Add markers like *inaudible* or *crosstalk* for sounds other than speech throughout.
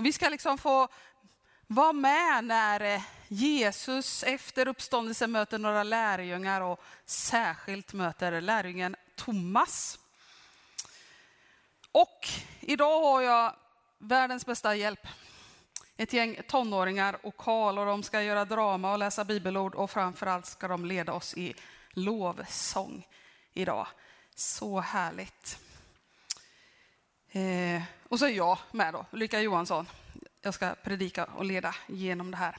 Och vi ska liksom få vara med när eh, Jesus efter uppståndelsen möter några lärjungar och särskilt möter lärjungen Thomas. Och idag har jag världens bästa hjälp. Ett gäng tonåringar och Karl och de ska göra drama och läsa bibelord och framförallt ska de leda oss i lovsång idag. Så härligt. Eh, och så är jag med då, Ulrika Johansson. Jag ska predika och leda genom det här.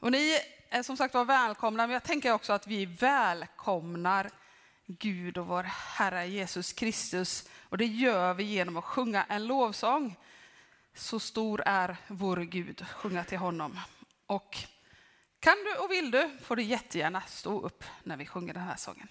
Och ni är som sagt var välkomna, men jag tänker också att vi välkomnar Gud och vår Herre Jesus Kristus. Och det gör vi genom att sjunga en lovsång. Så stor är vår Gud, sjunga till honom. Och kan du och vill du får du jättegärna stå upp när vi sjunger den här sången.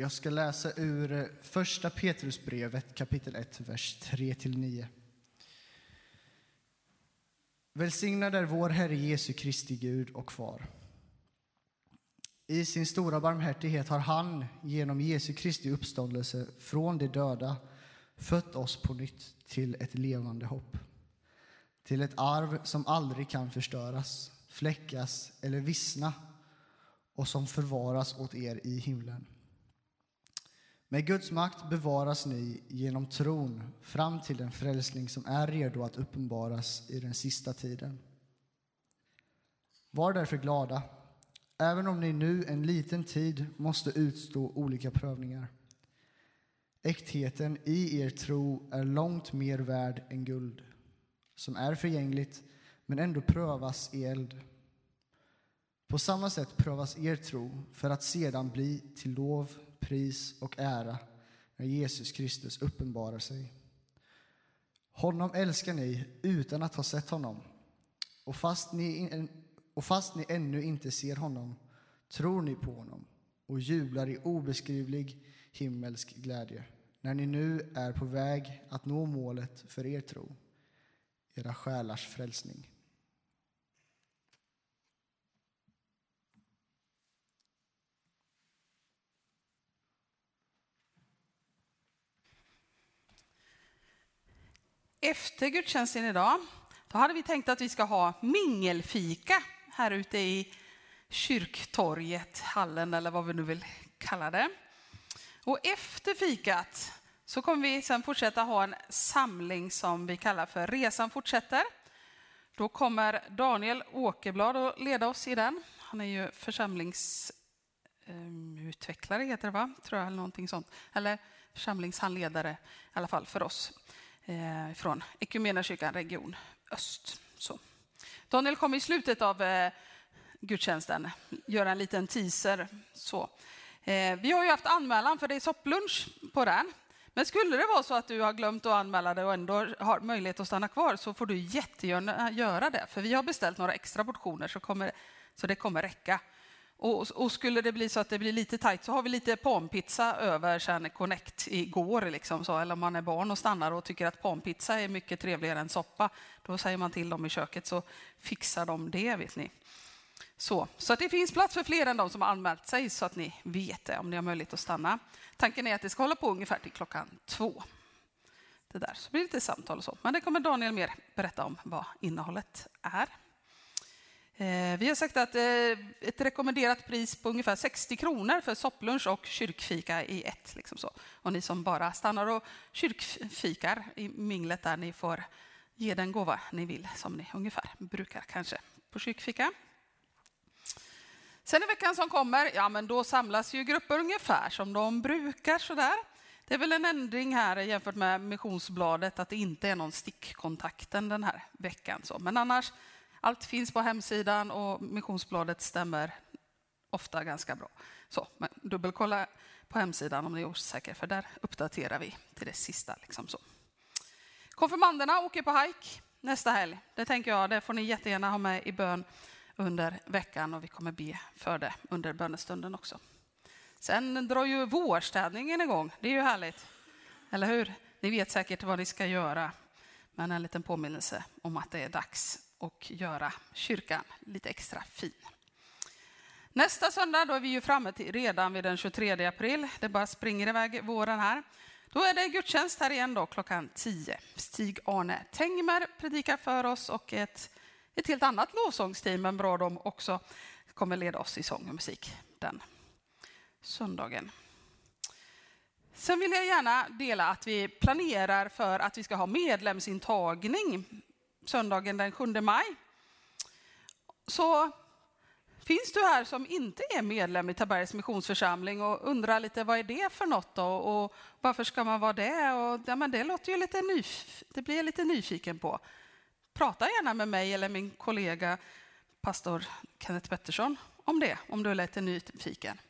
Jag ska läsa ur eh, första Petrusbrevet kapitel 1, vers 3-9. Välsignad är vår Herre Jesu Kristi Gud och Far. I sin stora barmhärtighet har han genom Jesu Kristi uppståndelse från de döda fött oss på nytt till ett levande hopp. Till ett arv som aldrig kan förstöras, fläckas eller vissna och som förvaras åt er i himlen. Med Guds makt bevaras ni genom tron fram till den frälsning som är redo att uppenbaras i den sista tiden. Var därför glada, även om ni nu en liten tid måste utstå olika prövningar. Äktheten i er tro är långt mer värd än guld, som är förgängligt men ändå prövas i eld. På samma sätt prövas er tro för att sedan bli till lov pris och ära när Jesus Kristus uppenbarar sig. Honom älskar ni utan att ha sett honom. Och fast ni, och fast ni ännu inte ser honom tror ni på honom och jublar i obeskrivlig himmelsk glädje när ni nu är på väg att nå målet för er tro, era själars frälsning. Efter gudstjänsten idag, då hade vi tänkt att vi ska ha mingelfika här ute i kyrktorget, hallen eller vad vi nu vill kalla det. Och efter fikat så kommer vi sen fortsätta ha en samling som vi kallar för Resan fortsätter. Då kommer Daniel Åkerblad att leda oss i den. Han är ju församlingsutvecklare, eh, heter det va? Tror jag, eller någonting sånt. Eller församlingshandledare i alla fall för oss eh, från Equmeniakyrkan region Öst. Så. Daniel kommer i slutet av eh, gudstjänsten göra en liten teaser. Så. Eh, vi har ju haft anmälan för det är sopplunch på den. Men skulle det vara så att du har glömt att anmäla dig och ändå har möjlighet att stanna kvar så får du jättegärna göra det. För vi har beställt några extra portioner så, kommer, så det kommer räcka. Och, och, skulle det bli så att det blir lite tajt så har vi lite panpizza över sen Connect igår. Liksom så. Eller om man är barn och stannar och tycker att panpizza är mycket trevligare än soppa. Då säger man till dem i köket så fixar de det, vet ni. Så, så att det finns plats för fler än de som har anmält sig så att ni vet det om ni har möjlighet att stanna. Tanken är att det ska hålla på ungefär till klockan två. Det där, så blir det lite samtal och så. Men det kommer Daniel mer berätta om vad innehållet är. Eh, vi har sagt att eh, ett rekommenderat pris på ungefär 60 kronor för sopplunch och kyrkfika i ett. Liksom så. Och ni som bara stannar och kyrkfikar i minglet där, ni får ge den gåva ni vill, som ni ungefär brukar kanske på kyrkfika. Sen i veckan som kommer, ja men då samlas ju grupper ungefär som de brukar sådär. Det är väl en ändring här jämfört med missionsbladet att det inte är någon stickkontakten den här veckan. Så. Men annars allt finns på hemsidan och missionsbladet stämmer ofta ganska bra. Så, men dubbelkolla på hemsidan om ni är osäkra, för där uppdaterar vi till det sista. Liksom så. Konfirmanderna åker på hike nästa helg. Det tänker jag, det får ni jättegärna ha med i bön under veckan och vi kommer be för det under bönestunden också. Sen drar ju vårstädningen igång. Det är ju härligt, eller hur? Ni vet säkert vad ni ska göra, men en liten påminnelse om att det är dags och göra kyrkan lite extra fin. Nästa söndag då är vi ju framme till, redan vid den 23 april. Det bara springer iväg våren här. Då är det gudstjänst här igen då, klockan 10. Stig-Arne Tengmer predikar för oss och ett, ett helt annat lovsångsteam, men bra de också, kommer leda oss i sång och musik den söndagen. Sen vill jag gärna dela att vi planerar för att vi ska ha medlemsintagning söndagen den 7 maj. Så finns du här som inte är medlem i Tabergs missionsförsamling och undrar lite vad är det för något då? och varför ska man vara det? Och, ja, men det låter ju lite nyf- det blir jag lite nyfiken på. Prata gärna med mig eller min kollega pastor Kenneth Pettersson om det, om du är lite nyfiken.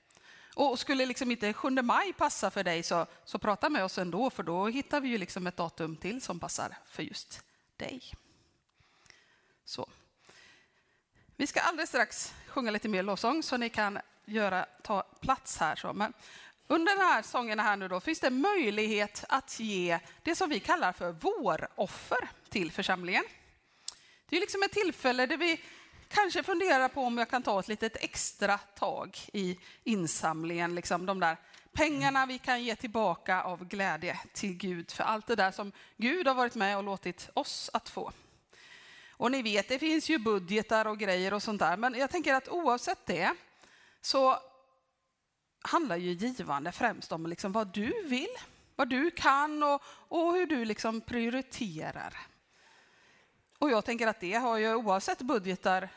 Och skulle liksom inte 7 maj passa för dig så, så prata med oss ändå, för då hittar vi ju liksom ett datum till som passar för just dig. Så. Vi ska alldeles strax sjunga lite mer lovsång så ni kan göra, ta plats här. Så. Men Under den här sången här nu då finns det möjlighet att ge det som vi kallar för våroffer till församlingen. Det är liksom ett tillfälle där vi kanske funderar på om jag kan ta ett litet extra tag i insamlingen, liksom de där pengarna vi kan ge tillbaka av glädje till Gud för allt det där som Gud har varit med och låtit oss att få. Och ni vet, det finns ju budgetar och grejer och sånt där, men jag tänker att oavsett det så handlar ju givande främst om liksom vad du vill, vad du kan och, och hur du liksom prioriterar. Och jag tänker att det har ju oavsett budgetar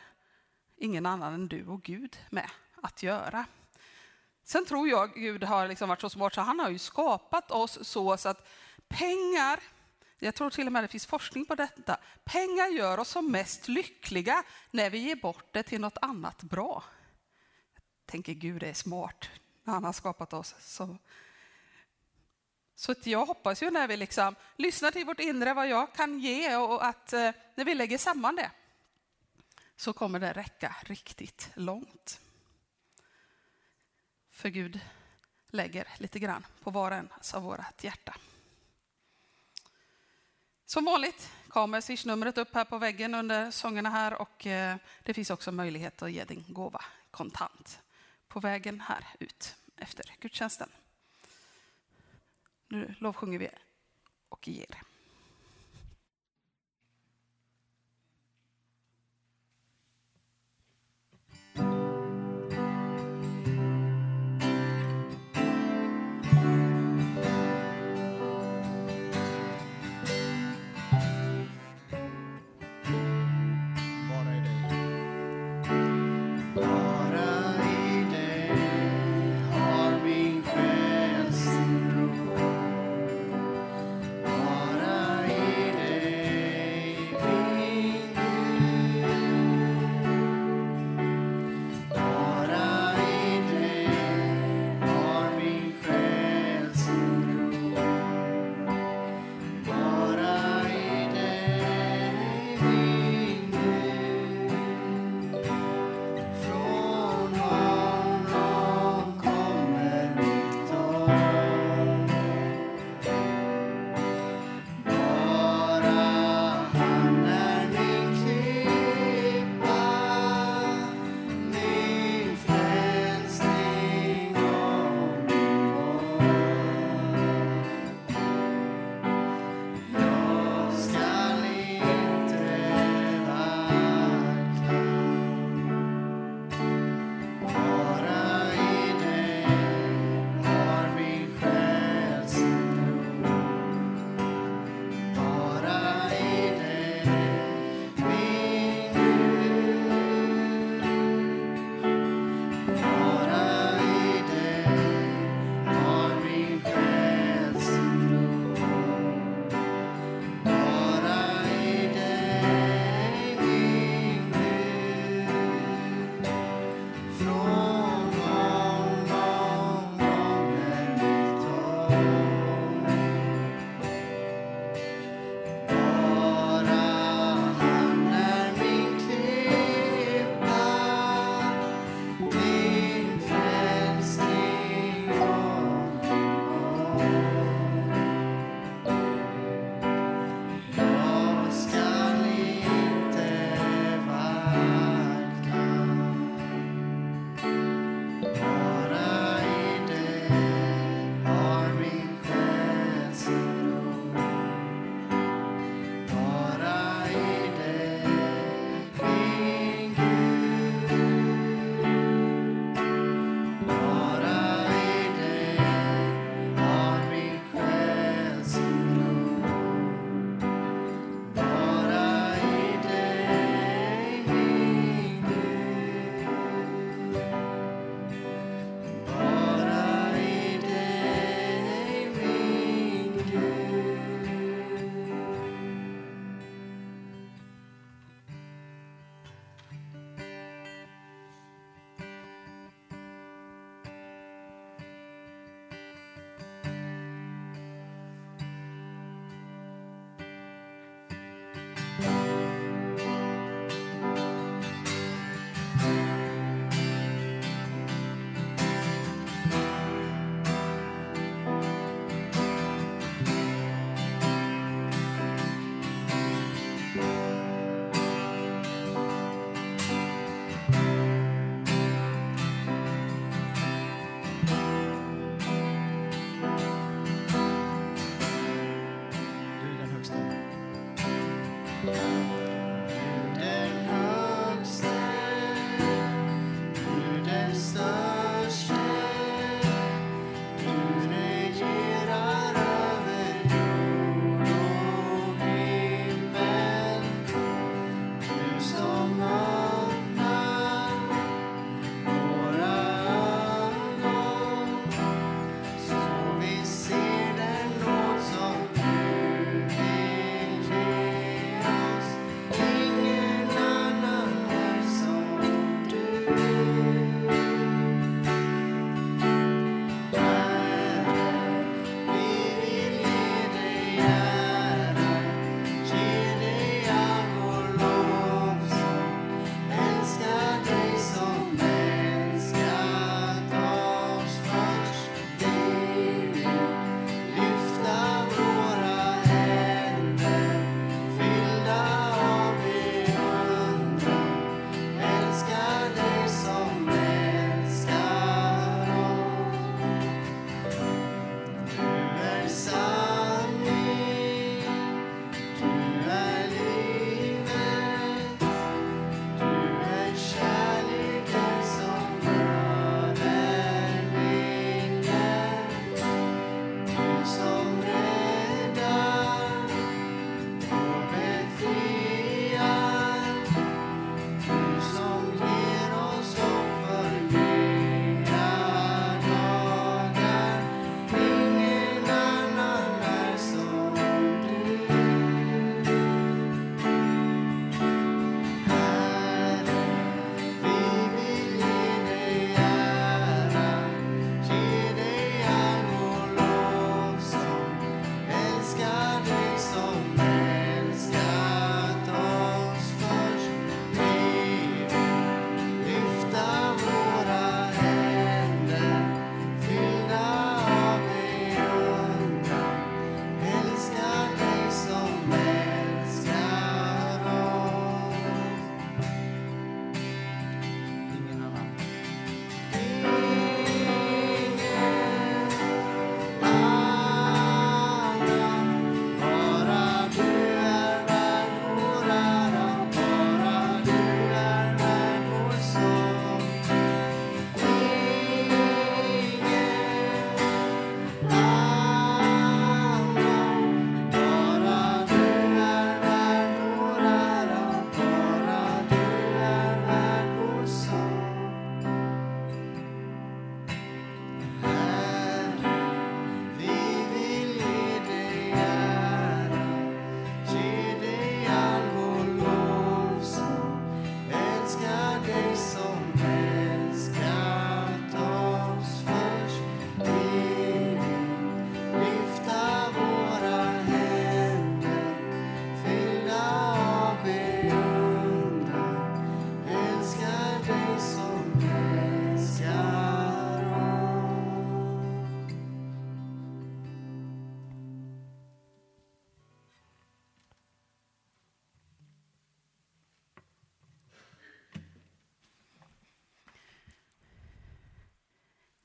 ingen annan än du och Gud med att göra. Sen tror jag Gud har liksom varit så smart så han har ju skapat oss så, så att pengar, jag tror till och med det finns forskning på detta, pengar gör oss som mest lyckliga när vi ger bort det till något annat bra. Jag tänker Gud är smart när han har skapat oss. Så, så jag hoppas ju när vi liksom lyssnar till vårt inre vad jag kan ge och att eh, när vi lägger samman det så kommer det räcka riktigt långt. För Gud lägger lite grann på var och en av vårt hjärta. Som vanligt kommer swishnumret upp här på väggen under sångerna här och eh, det finns också möjlighet att ge din gåva kontant på vägen här ut efter gudstjänsten. Nu lovsjunger vi och ger.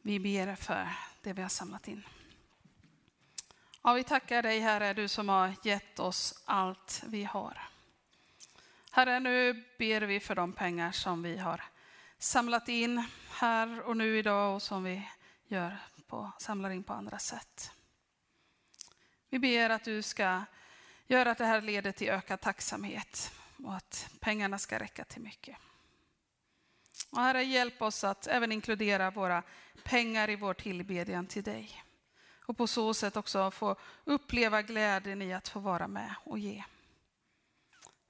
Vi ber för det vi har samlat in. Ja, vi tackar dig Herre, du som har gett oss allt vi har. Herre, nu ber vi för de pengar som vi har samlat in här och nu idag och som vi gör på, samlar in på andra sätt. Vi ber att du ska göra att det här leder till ökad tacksamhet och att pengarna ska räcka till mycket. Och herre, hjälp oss att även inkludera våra pengar i vår tillbedjan till dig. Och på så sätt också få uppleva glädjen i att få vara med och ge.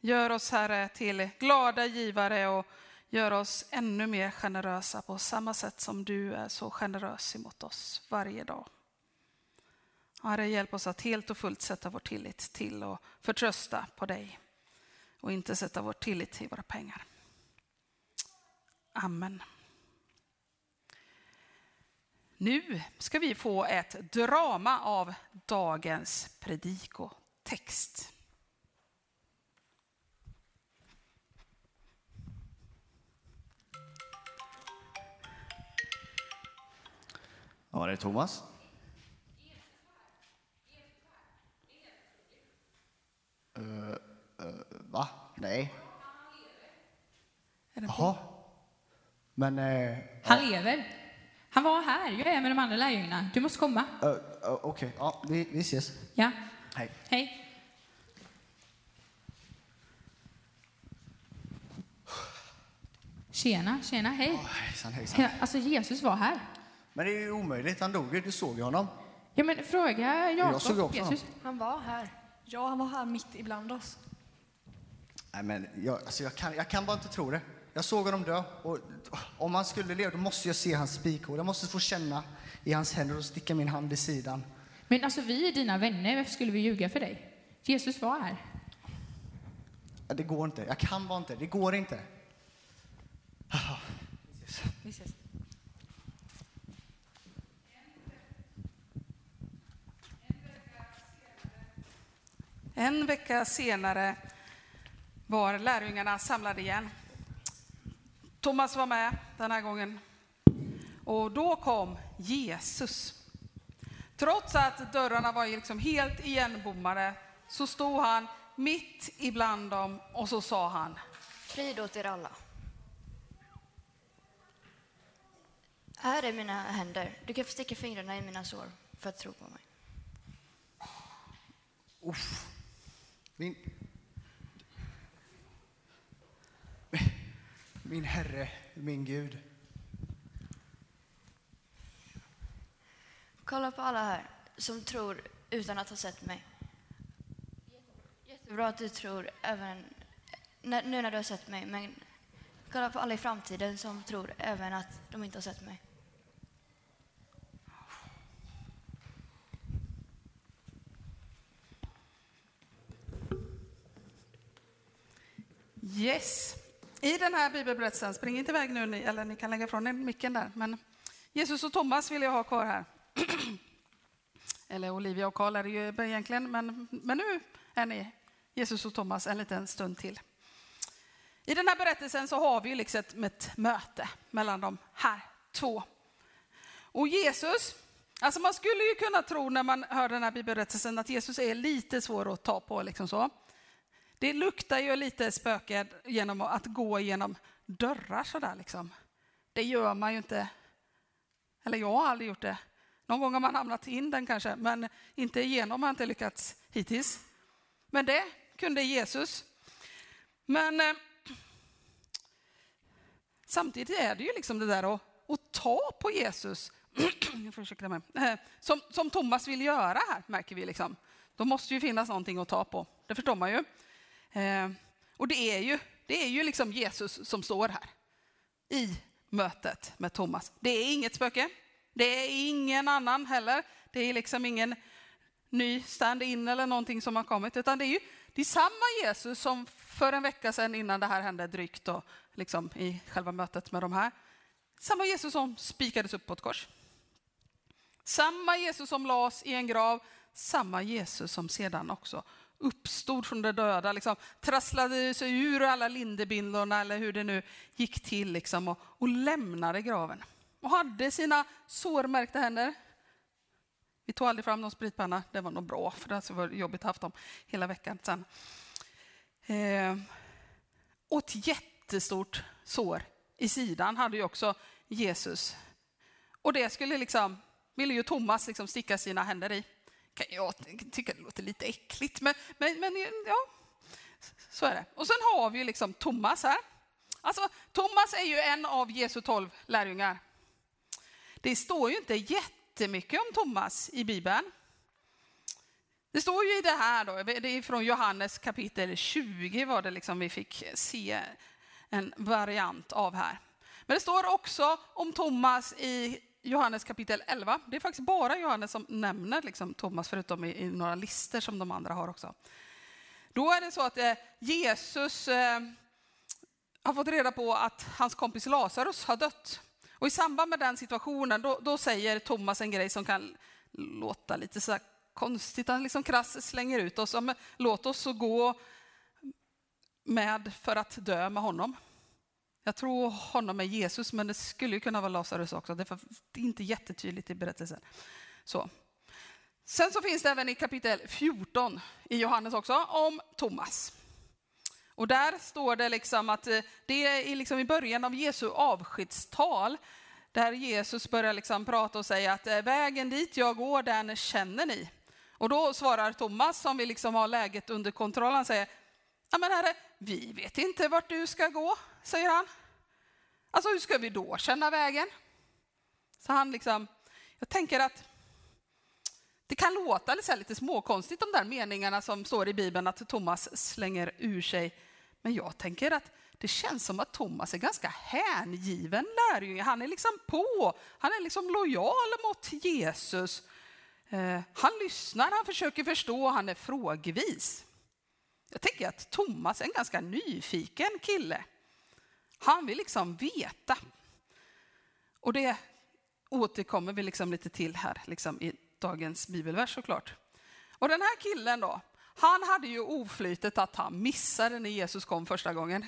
Gör oss Herre till glada givare och gör oss ännu mer generösa på samma sätt som du är så generös emot oss varje dag. Herre, hjälp oss att helt och fullt sätta vår tillit till och förtrösta på dig och inte sätta vår tillit till våra pengar. Amen. Nu ska vi få ett drama av dagens predikotext. Ja, det är Thomas. Uh, uh, va? Nej. Jaha. Men... Uh, Han lever. Han var här. Jag är med de andra lärjungarna. Du måste komma. Okej, okay. ja, vi, vi ses. Ja. Hej. Hej. Tjena, tjena, hej. Oh, hejsan, hejsan. Ja, alltså Jesus var här. Men det är ju omöjligt, han dog ju, du såg ju honom. Ja, men fråga Jakob. Jag såg också Jesus. Han var här. Ja, han var här mitt ibland oss. Nej, men jag, alltså jag, kan, jag kan bara inte tro det. Jag såg honom dö och om han skulle leva då måste jag se hans spikhår. Jag måste få känna i hans händer och sticka min hand i sidan. Men alltså vi är dina vänner, varför skulle vi ljuga för dig? Jesus var här. Det går inte, jag kan bara inte, det går inte. Vi ses. En vecka senare var lärjungarna samlade igen. Thomas var med den här gången. Och då kom Jesus. Trots att dörrarna var liksom helt igenbommade så stod han mitt ibland dem och så sa han. Frid åt er alla. Här är mina händer. Du kan få sticka fingrarna i mina sår för att tro på mig. Uff. Min... Min Herre, min Gud. Kolla på alla här som tror utan att ha sett mig. Jättebra att du tror även när, nu när du har sett mig, men kolla på alla i framtiden som tror även att de inte har sett mig. Yes. I den här bibelberättelsen, spring inte iväg nu, ni, eller ni kan lägga ifrån er micken där, men Jesus och Thomas vill jag ha kvar här. *clears throat* eller Olivia och Karl är det ju egentligen, men, men nu är ni Jesus och Thomas en liten stund till. I den här berättelsen så har vi liksom ett möte mellan de här två. Och Jesus, alltså man skulle ju kunna tro när man hör den här bibelberättelsen att Jesus är lite svår att ta på. Liksom så. Det luktar ju lite spöke genom att gå genom dörrar sådär liksom. Det gör man ju inte. Eller jag har aldrig gjort det. Någon gång har man hamnat in den kanske, men inte igenom har jag inte lyckats hittills. Men det kunde Jesus. Men eh, samtidigt är det ju liksom det där att, att ta på Jesus, *clears throat* mig, eh, som, som Thomas vill göra här, märker vi. Liksom. Då måste ju finnas någonting att ta på, det förstår man ju. Eh, och det är ju, det är ju liksom Jesus som står här i mötet med Thomas. Det är inget spöke. Det är ingen annan heller. Det är liksom ingen ny stand-in eller någonting som har kommit, utan det är ju det är samma Jesus som för en vecka sedan innan det här hände drygt då, liksom i själva mötet med de här. Samma Jesus som spikades upp på ett kors. Samma Jesus som lades i en grav, samma Jesus som sedan också uppstod från de döda, liksom, trasslade sig ur alla lindebindorna eller hur det nu gick till liksom, och, och lämnade graven. och hade sina sårmärkta händer. Vi tog aldrig fram någon spritpanna, det var nog bra för det var jobbigt att ha haft dem hela veckan sen. Eh, och ett jättestort sår i sidan hade ju också Jesus. Och det skulle liksom, ville ju Thomas liksom sticka sina händer i. Kan jag tycka det låter lite äckligt, men, men, men ja, så är det. Och sen har vi ju liksom Thomas här. Alltså, Thomas är ju en av Jesu tolv lärjungar. Det står ju inte jättemycket om Thomas i Bibeln. Det står ju i det här, då, det är från Johannes kapitel 20 var det liksom vi fick se en variant av här. Men det står också om Thomas i Johannes kapitel 11. Det är faktiskt bara Johannes som nämner liksom Thomas, förutom i, i några listor som de andra har också. Då är det så att eh, Jesus eh, har fått reda på att hans kompis Lazarus har dött. Och i samband med den situationen, då, då säger Thomas en grej som kan låta lite så konstigt. Han liksom krass slänger ut oss. Låt oss gå med för att dö med honom. Jag tror honom är Jesus, men det skulle kunna vara Lazarus också. Det är inte jättetydligt i berättelsen. Så. Sen så finns det även i kapitel 14 i Johannes också om Thomas. Och där står det liksom att eh, det är liksom i början av Jesu avskedstal där Jesus börjar liksom prata och säga att eh, vägen dit jag går, den känner ni. Och då svarar Thomas, som vill liksom ha läget under kontroll, han säger, ja men herre, vi vet inte vart du ska gå, säger han. Alltså hur ska vi då känna vägen? Så han liksom, jag tänker att det kan låta lite, småkonstigt de där meningarna som står i Bibeln att Thomas slänger ur sig. Men jag tänker att det känns som att Thomas är ganska hängiven lärjunge. Han är liksom på, han är liksom lojal mot Jesus. Eh, han lyssnar, han försöker förstå, han är frågvis. Jag tänker att Thomas är en ganska nyfiken kille. Han vill liksom veta. Och det återkommer vi liksom lite till här liksom i dagens bibelvers såklart. Och den här killen då, han hade ju oflytet att han missade när Jesus kom första gången.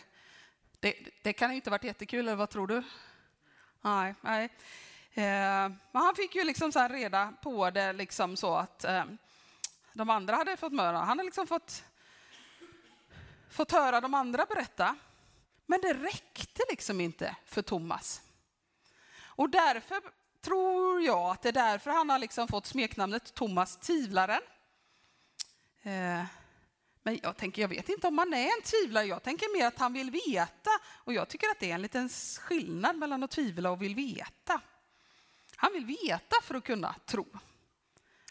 Det, det kan ju inte varit jättekul, eller vad tror du? Nej, nej. Eh, men han fick ju liksom så reda på det liksom så att eh, de andra hade fått möra. Han hade liksom fått, fått höra de andra berätta. Men det räckte liksom inte för Thomas. Och därför tror jag att det är därför han har liksom fått smeknamnet Thomas Tvivlaren. Eh, men jag tänker, jag vet inte om han är en tvivlare. Jag tänker mer att han vill veta. Och jag tycker att det är en liten skillnad mellan att tvivla och vill veta. Han vill veta för att kunna tro.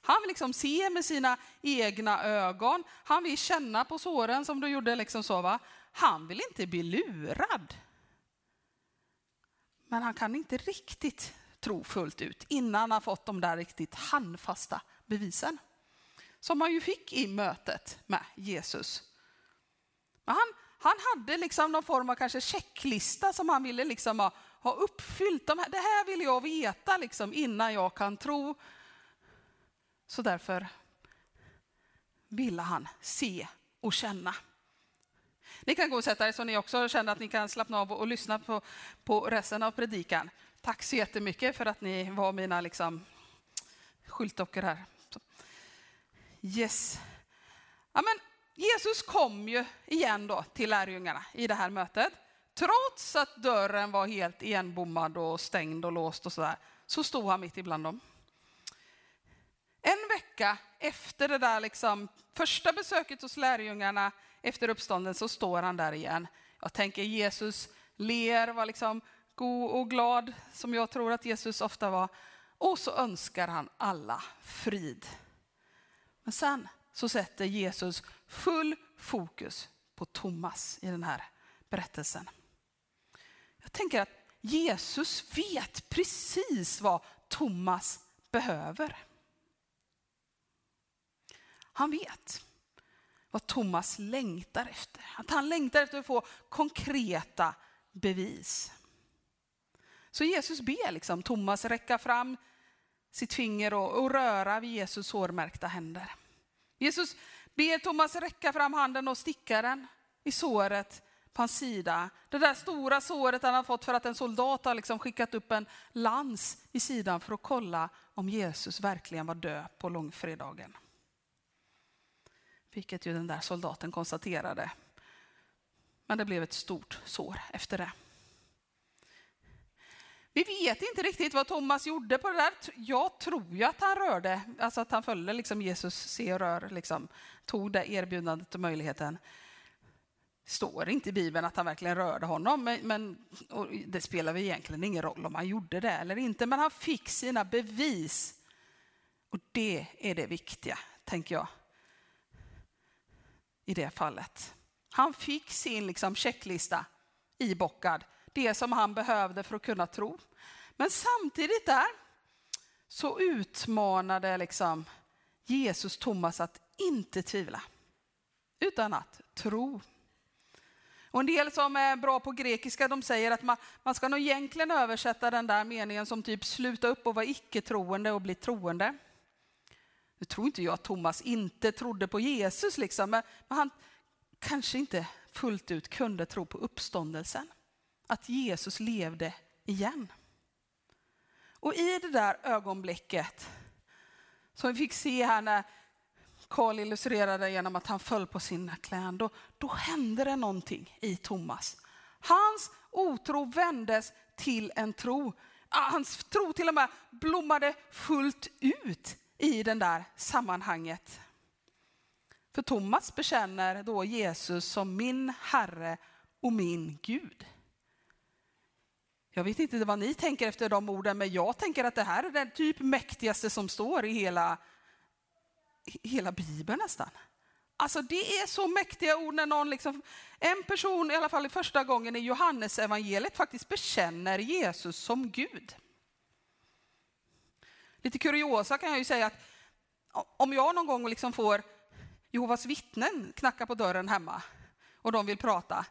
Han vill liksom se med sina egna ögon. Han vill känna på såren som du gjorde. Liksom så, va? Han vill inte bli lurad. Men han kan inte riktigt tro fullt ut innan han fått de där riktigt handfasta bevisen. Som han ju fick i mötet med Jesus. Men han, han hade liksom någon form av kanske checklista som han ville liksom ha, ha uppfyllt. De här, det här vill jag veta liksom innan jag kan tro. Så därför ville han se och känna. Ni kan gå och sätta er så ni också känner att ni kan slappna av och, och lyssna på, på resten av predikan. Tack så jättemycket för att ni var mina liksom, skyltdockor här. Så. Yes. Ja, men Jesus kom ju igen då till lärjungarna i det här mötet. Trots att dörren var helt igenbommad och stängd och låst och sådär, så stod han mitt ibland dem. En vecka efter det där liksom, första besöket hos lärjungarna efter uppstånden så står han där igen. Jag tänker Jesus ler, var liksom god och glad som jag tror att Jesus ofta var. Och så önskar han alla frid. Men sen så sätter Jesus full fokus på Thomas i den här berättelsen. Jag tänker att Jesus vet precis vad Thomas behöver. Han vet vad Thomas längtar efter. Att han längtar efter att få konkreta bevis. Så Jesus ber liksom Thomas räcka fram sitt finger och, och röra vid Jesus sårmärkta händer. Jesus ber Thomas räcka fram handen och sticka den i såret på hans sida. Det där stora såret han har fått för att en soldat har liksom skickat upp en lans i sidan för att kolla om Jesus verkligen var död på långfredagen. Vilket ju den där soldaten konstaterade. Men det blev ett stort sår efter det. Vi vet inte riktigt vad Thomas gjorde på det där. Jag tror ju att han rörde, alltså att han följde liksom Jesus se och rör, liksom, tog det erbjudandet och möjligheten. Det står inte i Bibeln att han verkligen rörde honom, men, men det spelar väl egentligen ingen roll om han gjorde det eller inte. Men han fick sina bevis. Och det är det viktiga, tänker jag, i det fallet. Han fick sin liksom checklista ibockad, det som han behövde för att kunna tro. Men samtidigt där så utmanade liksom Jesus Thomas att inte tvivla, utan att tro. Och en del som är bra på grekiska de säger att man, man ska nog egentligen översätta den där meningen som typ sluta upp och vara icke-troende och bli troende. Nu tror inte jag att Thomas inte trodde på Jesus, liksom, men, men han kanske inte fullt ut kunde tro på uppståndelsen. Att Jesus levde igen. Och i det där ögonblicket som vi fick se här när Karl illustrerade genom att han föll på sina knän, då, då hände det någonting i Thomas. Hans otro vändes till en tro. Hans tro till och med blommade fullt ut i det där sammanhanget. För Thomas bekänner då Jesus som min Herre och min Gud. Jag vet inte vad ni tänker efter de orden, men jag tänker att det här är det typ mäktigaste som står i hela, hela Bibeln nästan. Alltså det är så mäktiga ord när någon, liksom, en person i alla fall i första gången i Johannes evangeliet faktiskt bekänner Jesus som Gud. Lite kuriosa kan jag ju säga att om jag någon gång liksom får Jehovas vittnen knacka på dörren hemma och de vill prata,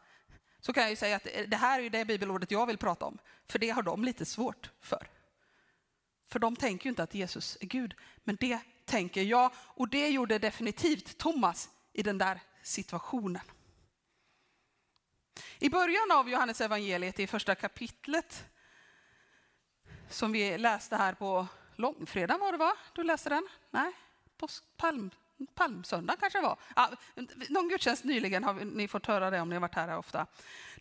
så kan jag ju säga att det här är det bibelordet jag vill prata om, för det har de lite svårt för. För de tänker ju inte att Jesus är Gud, men det tänker jag och det gjorde definitivt Thomas i den där situationen. I början av Johannes evangeliet i första kapitlet som vi läste här på långfredagen var det va? Du läste den? Nej, palm, palmsöndagen kanske det var. Ja, någon gudstjänst nyligen har ni fått höra det om ni har varit här ofta.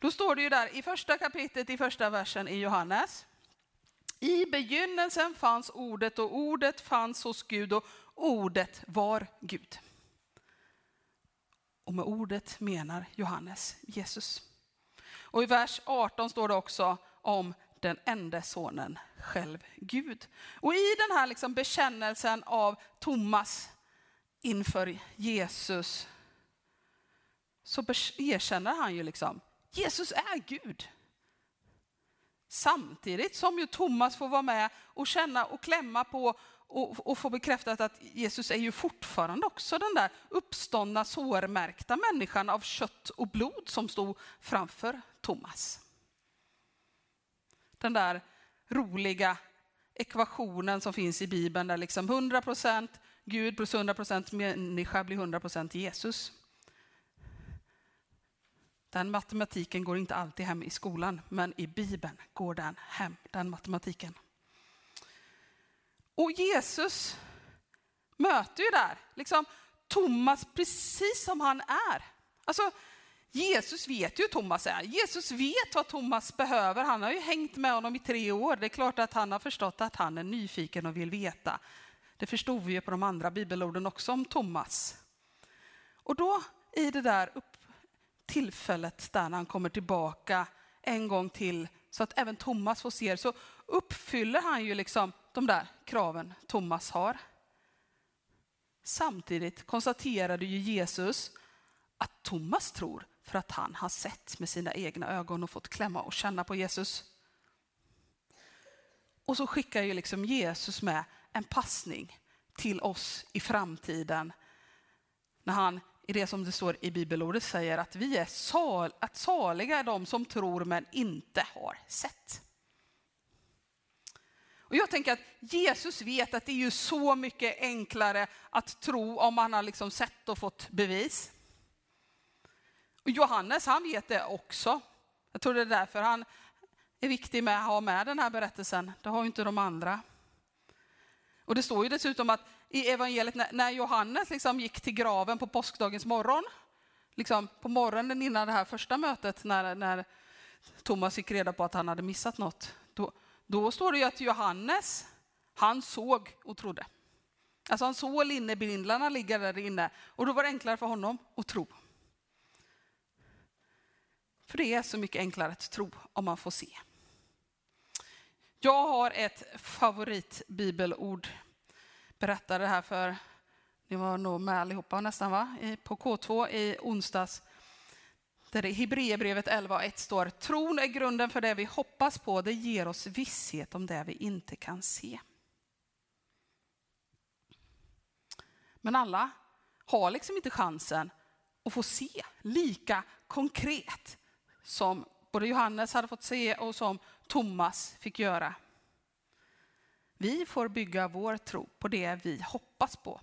Då står det ju där i första kapitlet i första versen i Johannes. I begynnelsen fanns ordet och ordet fanns hos Gud och ordet var Gud. Och med ordet menar Johannes Jesus. Och i vers 18 står det också om den enda sonen, själv Gud. Och i den här liksom bekännelsen av Thomas inför Jesus så erkänner han ju liksom, Jesus är Gud. Samtidigt som ju Thomas får vara med och känna och klämma på och, och få bekräftat att Jesus är ju fortfarande också den där uppståndna, sårmärkta människan av kött och blod som stod framför Thomas. Den där roliga ekvationen som finns i Bibeln där liksom 100% Gud plus 100% människa blir 100% Jesus. Den matematiken går inte alltid hem i skolan, men i Bibeln går den hem, den matematiken. Och Jesus möter ju där liksom Thomas precis som han är. Alltså, Jesus vet ju hur Thomas är. Jesus vet vad Thomas behöver. Han har ju hängt med honom i tre år. Det är klart att han har förstått att han är nyfiken och vill veta. Det förstod vi ju på de andra bibelorden också om Thomas. Och då i det där upp, tillfället där han kommer tillbaka en gång till så att även Thomas får se så uppfyller han ju liksom de där kraven Thomas har. Samtidigt konstaterade ju Jesus att Thomas tror för att han har sett med sina egna ögon och fått klämma och känna på Jesus. Och så skickar ju liksom Jesus med en passning till oss i framtiden när han i det som det står i bibelordet säger att vi är sal, att saliga är de som tror men inte har sett. Och jag tänker att Jesus vet att det är ju så mycket enklare att tro om man har liksom sett och fått bevis. Och Johannes han vet det också. Jag tror det är därför han är viktig med att ha med den här berättelsen. Det har ju inte de andra. Och det står ju dessutom att i evangeliet när Johannes liksom gick till graven på påskdagens morgon, liksom på morgonen innan det här första mötet när, när Thomas fick reda på att han hade missat något, då, då står det ju att Johannes, han såg och trodde. Alltså han såg linnebindlarna ligga där inne och då var det enklare för honom att tro. För det är så mycket enklare att tro om man får se. Jag har ett favoritbibelord. Berättade det här för, ni var nog med allihopa nästan va? På K2 i onsdags. Där det i Hebreerbrevet 11.1 står, tron är grunden för det vi hoppas på, det ger oss visshet om det vi inte kan se. Men alla har liksom inte chansen att få se lika konkret som både Johannes hade fått se och som Thomas fick göra. Vi får bygga vår tro på det vi hoppas på.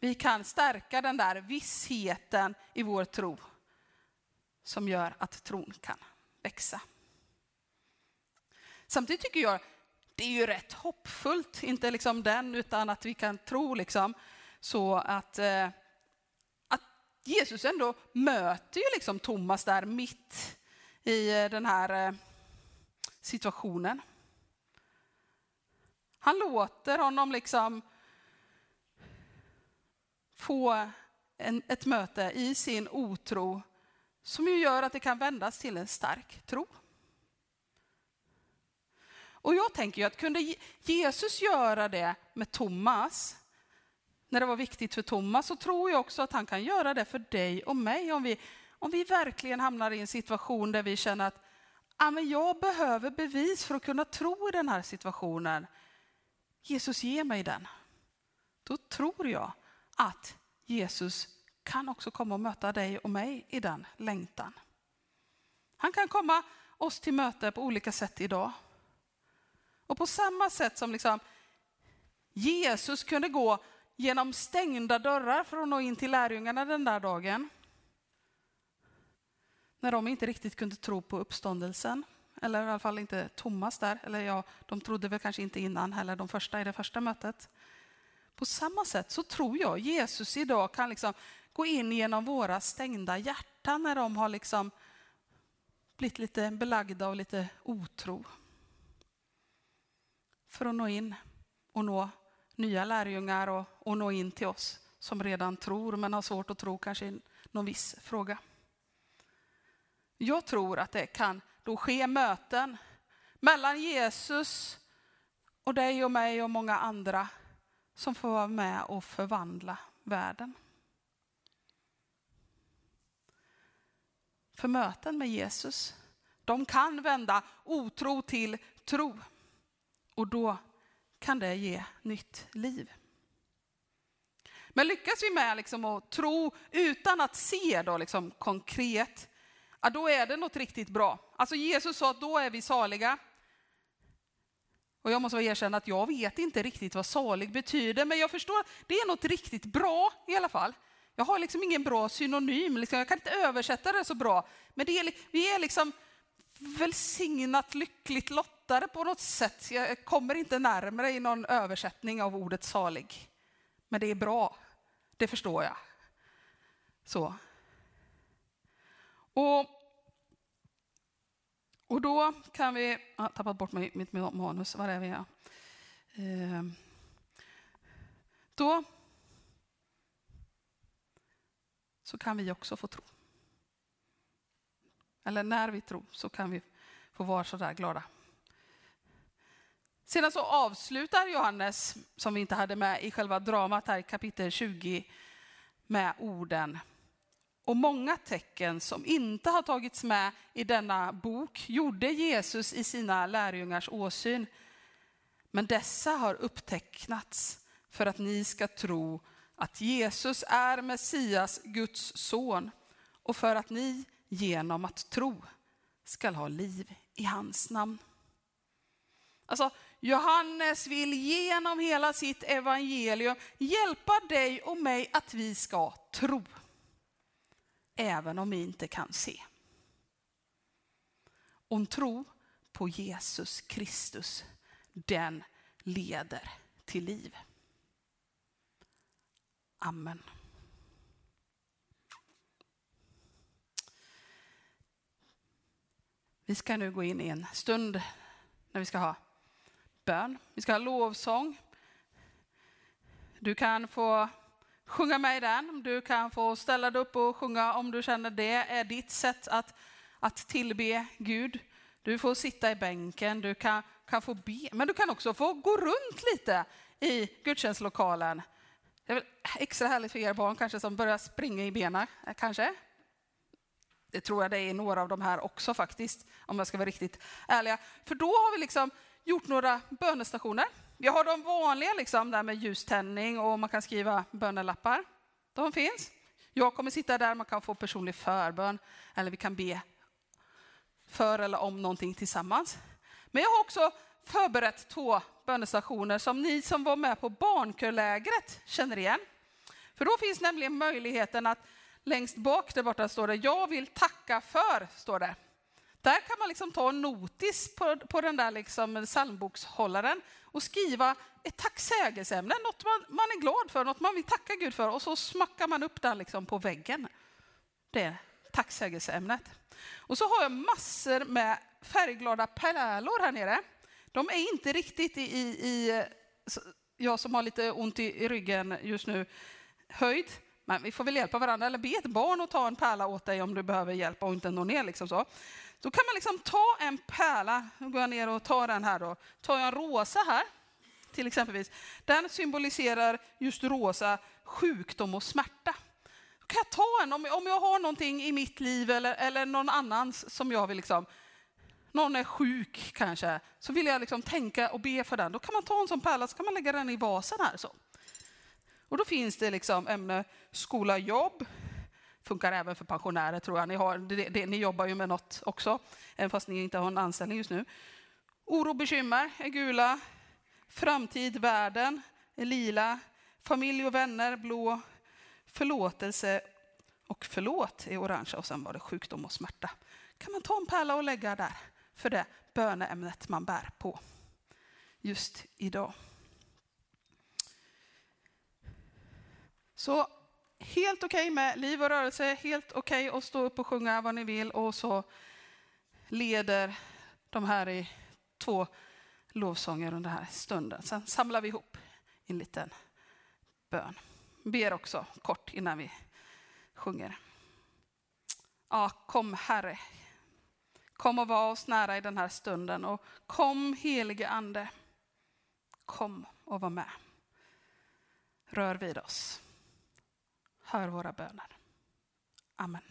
Vi kan stärka den där vissheten i vår tro som gör att tron kan växa. Samtidigt tycker jag det är ju rätt hoppfullt, inte liksom den utan att vi kan tro liksom så att, eh, Jesus ändå möter ju liksom Thomas där mitt i eh, den här eh, situationen. Han låter honom liksom få en, ett möte i sin otro som ju gör att det kan vändas till en stark tro. Och jag tänker ju att kunde Jesus göra det med Thomas, när det var viktigt för Thomas, så tror jag också att han kan göra det för dig och mig om vi, om vi verkligen hamnar i en situation där vi känner att ah, men jag behöver bevis för att kunna tro i den här situationen. Jesus ge mig den. Då tror jag att Jesus kan också komma och möta dig och mig i den längtan. Han kan komma oss till möte på olika sätt idag. Och på samma sätt som liksom Jesus kunde gå genom stängda dörrar för att nå in till lärjungarna den där dagen. När de inte riktigt kunde tro på uppståndelsen. Eller i alla fall inte Thomas där. Eller ja, de trodde väl kanske inte innan heller, de första i det första mötet. På samma sätt så tror jag Jesus idag kan liksom gå in genom våra stängda hjärtan när de har liksom blivit lite belagda av lite otro. För att nå in och nå nya lärjungar och, och nå in till oss som redan tror men har svårt att tro kanske i någon viss fråga. Jag tror att det kan då ske möten mellan Jesus och dig och mig och många andra som får vara med och förvandla världen. För möten med Jesus, de kan vända otro till tro. Och då kan det ge nytt liv. Men lyckas vi med liksom att tro utan att se då liksom konkret, ja, då är det något riktigt bra. Alltså Jesus sa att då är vi saliga. Och jag måste erkänna att jag vet inte riktigt vad salig betyder, men jag förstår att det är något riktigt bra i alla fall. Jag har liksom ingen bra synonym, liksom, jag kan inte översätta det så bra. Men det är, vi är liksom välsignat lyckligt lottade på något sätt. Jag kommer inte närmare i någon översättning av ordet salig. Men det är bra, det förstår jag. Så. Och, och då kan vi... Jag har tappat bort mitt manus, var är vi? Ja. Eh, då så kan vi också få tro. Eller när vi tror så kan vi få vara så där glada. Sedan så avslutar Johannes, som vi inte hade med i själva dramat här i kapitel 20, med orden och många tecken som inte har tagits med i denna bok gjorde Jesus i sina lärjungars åsyn. Men dessa har upptecknats för att ni ska tro att Jesus är Messias, Guds son, och för att ni genom att tro skall ha liv i hans namn. Alltså, Johannes vill genom hela sitt evangelium hjälpa dig och mig att vi ska tro. även om vi inte kan se. Om tro på Jesus Kristus, den leder till liv. Amen. Vi ska nu gå in i en stund när vi ska ha bön. Vi ska ha lovsång. Du kan få sjunga med i den. Du kan få ställa dig upp och sjunga om du känner det är ditt sätt att, att tillbe Gud. Du får sitta i bänken, du kan, kan få be, men du kan också få gå runt lite i gudstjänstlokalen. Det är väl extra härligt för er barn kanske som börjar springa i benen, eh, kanske. Det tror jag det är i några av de här också faktiskt, om jag ska vara riktigt ärliga. För då har vi liksom gjort några bönestationer. Vi har de vanliga liksom, där med ljuständning och man kan skriva bönelappar. De finns. Jag kommer sitta där, man kan få personlig förbön eller vi kan be för eller om någonting tillsammans. Men jag har också förberett två bönestationer som ni som var med på barnkörlägret känner igen. För då finns nämligen möjligheten att längst bak där borta står det Jag vill tacka för, står det. Där kan man liksom ta en notis på, på den där liksom psalmbokshållaren och skriva ett tacksägelseämne, något man, man är glad för, något man vill tacka Gud för och så smackar man upp den liksom på väggen. Det är tacksägelseämnet. Och så har jag massor med färgglada pärlor här nere. De är inte riktigt i, i, i jag som har lite ont i, i ryggen just nu, höjd. Men vi får väl hjälpa varandra, eller be ett barn att ta en pärla åt dig om du behöver hjälp och inte nå ner. Liksom så. Då kan man liksom ta en pärla, nu går jag ner och tar den här då. Tar jag en rosa här, till exempelvis. Den symboliserar just rosa sjukdom och smärta. Då kan jag ta en, om, om jag har någonting i mitt liv eller, eller någon annans som jag vill liksom, någon är sjuk kanske, så vill jag liksom tänka och be för den. Då kan man ta en sån pärla så kan man lägga den i vasen här. Så. Och då finns det liksom ämne skola, jobb, funkar även för pensionärer tror jag. Ni, har, det, det, ni jobbar ju med något också, även fast ni inte har en anställning just nu. Oro och bekymmer är gula. Framtid, världen är lila. Familj och vänner blå. Förlåtelse och förlåt är orange och sen var det sjukdom och smärta. Kan man ta en pärla och lägga där för det böneämnet man bär på just idag. Så helt okej okay med liv och rörelse, helt okej okay att stå upp och sjunga vad ni vill och så leder de här i två lovsånger under den här stunden. Sen samlar vi ihop en liten bön. Ber också kort innan vi sjunger. Ja, kom Herre. Kom och var oss nära i den här stunden och kom helige Ande. Kom och var med. Rör vid oss. Hör våra böner. Amen.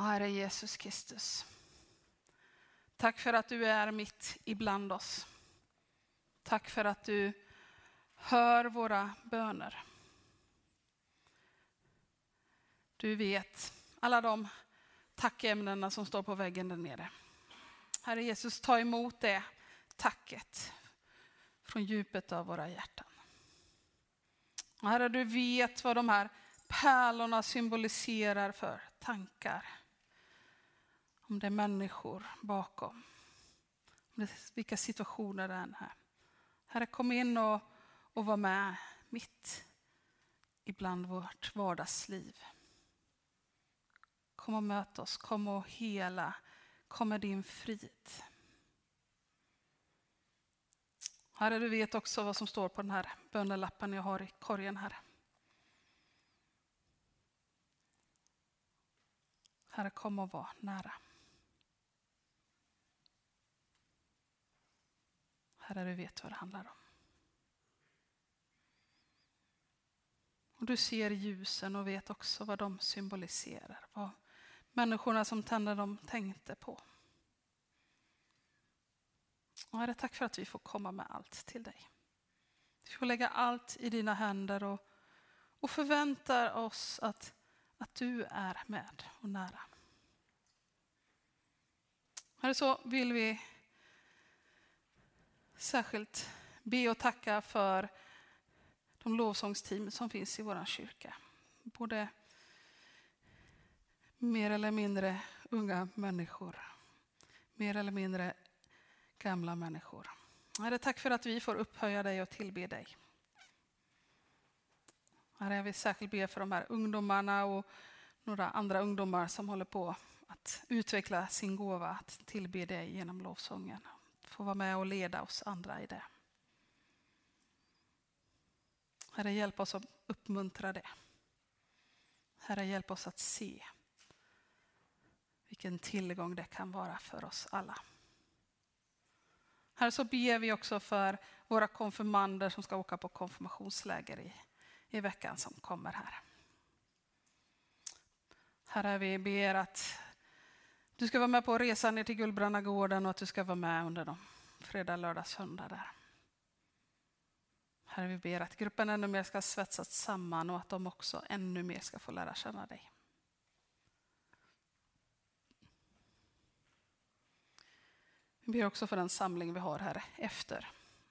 Och Herre Jesus Kristus. Tack för att du är mitt ibland oss. Tack för att du hör våra böner. Du vet alla de tackämnena som står på väggen där nere. Herre Jesus, ta emot det tacket från djupet av våra hjärtan. Herre, du vet vad de här pärlorna symboliserar för tankar. Om det är människor bakom. Om det, vilka situationer det än är. Herre, kom in och, och var med mitt ibland vårt vardagsliv. Kom och möt oss, kom och hela, kom med din frid. Herre, du vet också vad som står på den här bönelappen jag har i korgen här. Herre, kom och var nära. Herre, du vet vad det handlar om. Och du ser ljusen och vet också vad de symboliserar. Vad människorna som tände dem tänkte på. Och herre, tack för att vi får komma med allt till dig. Vi får lägga allt i dina händer och, och förväntar oss att, att du är med och nära. Herre, så vill vi särskilt be och tacka för de lovsångsteam som finns i vår kyrka. Både mer eller mindre unga människor, mer eller mindre gamla människor. Herre, tack för att vi får upphöja dig och tillbe dig. Herre, jag vill särskilt be för de här ungdomarna och några andra ungdomar som håller på att utveckla sin gåva att tillbe dig genom lovsången. Få vara med och leda oss andra i det. Herre, hjälp oss att uppmuntra det. Herre, hjälp oss att se vilken tillgång det kan vara för oss alla. Herre, så ber vi också för våra konfirmander som ska åka på konfirmationsläger i, i veckan som kommer här. Herre, vi ber att du ska vara med på resan ner till Gullbrannagården och att du ska vara med under de fredag, lördag, söndag där. Herre, vi ber att gruppen ännu mer ska svetsas samman och att de också ännu mer ska få lära känna dig. Vi ber också för den samling vi har här efter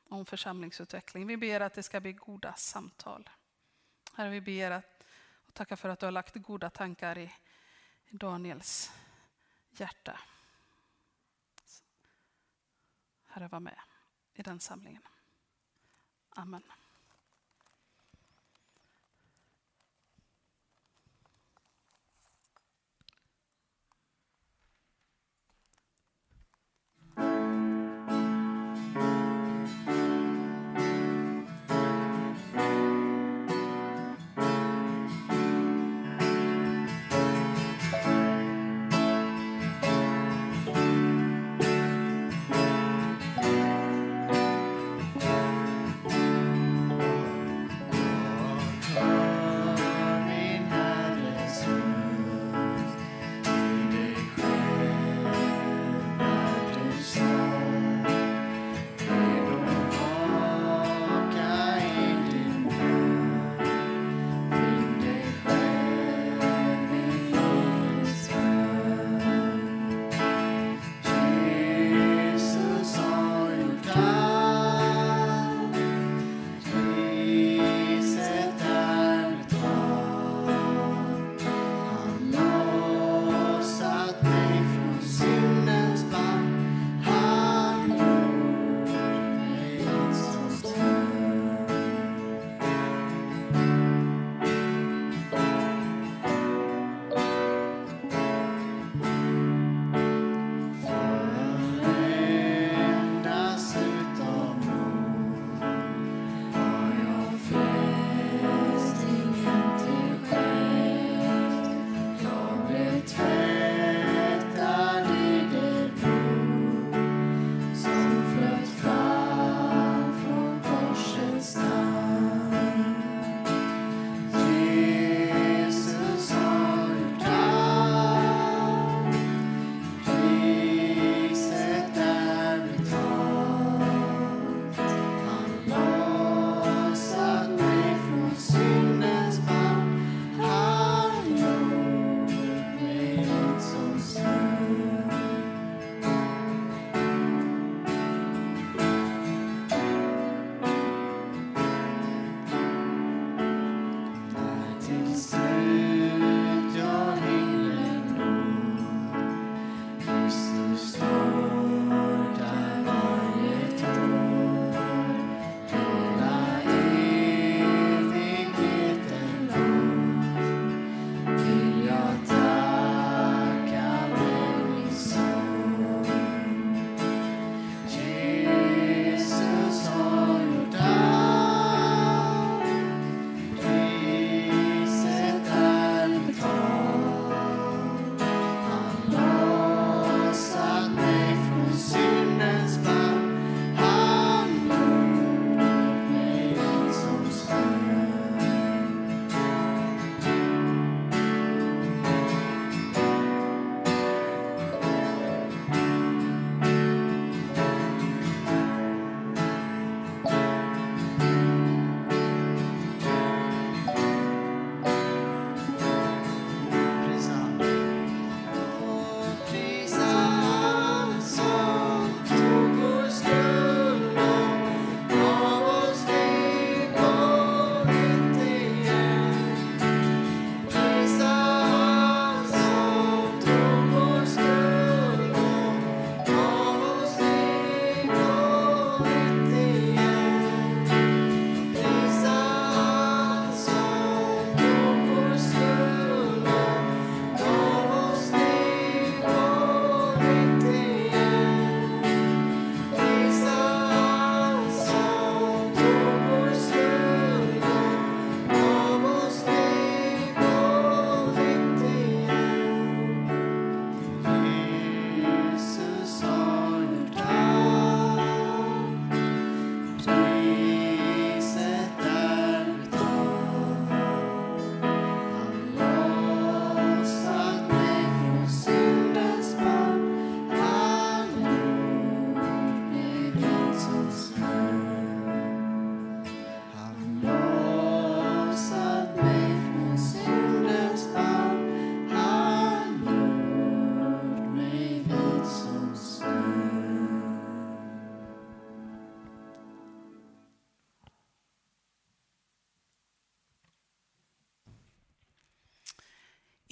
om församlingsutveckling. Vi ber att det ska bli goda samtal. Herre, vi ber att, och tackar för att du har lagt goda tankar i Daniels hjärta. Herre, var med i den samlingen. Amen.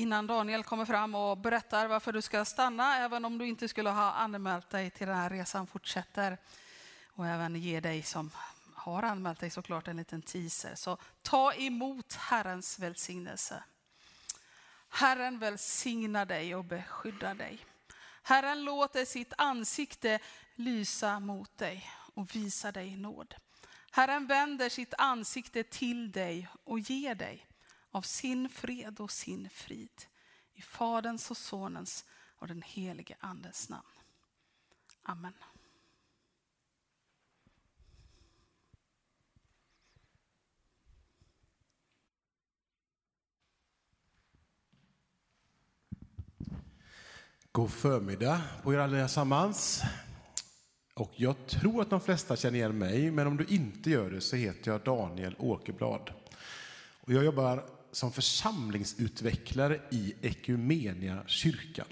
Innan Daniel kommer fram och berättar varför du ska stanna, även om du inte skulle ha anmält dig till den här resan fortsätter. Och även ge dig som har anmält dig såklart en liten teaser. Så ta emot Herrens välsignelse. Herren välsignar dig och beskyddar dig. Herren låter sitt ansikte lysa mot dig och visa dig nåd. Herren vänder sitt ansikte till dig och ger dig av sin fred och sin frid. I Faderns och Sonens och den helige Andens namn. Amen. God förmiddag på er allesammans. Och jag tror att de flesta känner igen mig, men om du inte gör det så heter jag Daniel Åkerblad. Och jag jobbar som församlingsutvecklare i Ekumenia kyrkan.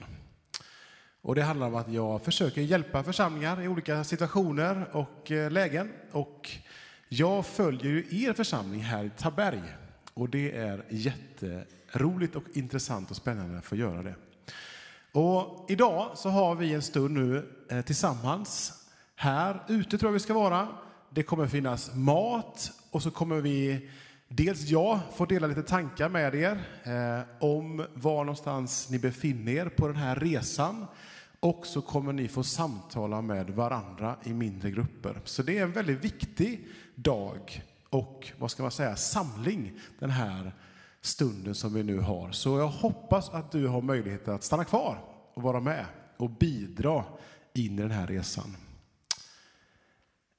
Och det handlar om att jag försöker hjälpa församlingar i olika situationer och eh, lägen. Och jag följer ju er församling här i Taberg. Och det är jätteroligt och intressant och spännande att få göra det. Och idag så har vi en stund nu eh, tillsammans. Här ute tror jag vi ska vara. Det kommer finnas mat och så kommer vi Dels jag får dela lite tankar med er eh, om var någonstans ni befinner er på den här resan. Och så kommer ni få samtala med varandra i mindre grupper. Så det är en väldigt viktig dag och vad ska man säga, samling den här stunden som vi nu har. Så jag hoppas att du har möjlighet att stanna kvar och vara med och bidra in i den här resan.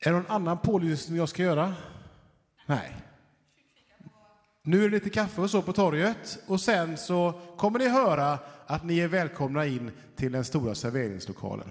Är det någon annan pålysning jag ska göra? Nej. Nu är det lite kaffe och så på torget och sen så kommer ni höra att ni är välkomna in till den stora serveringslokalen.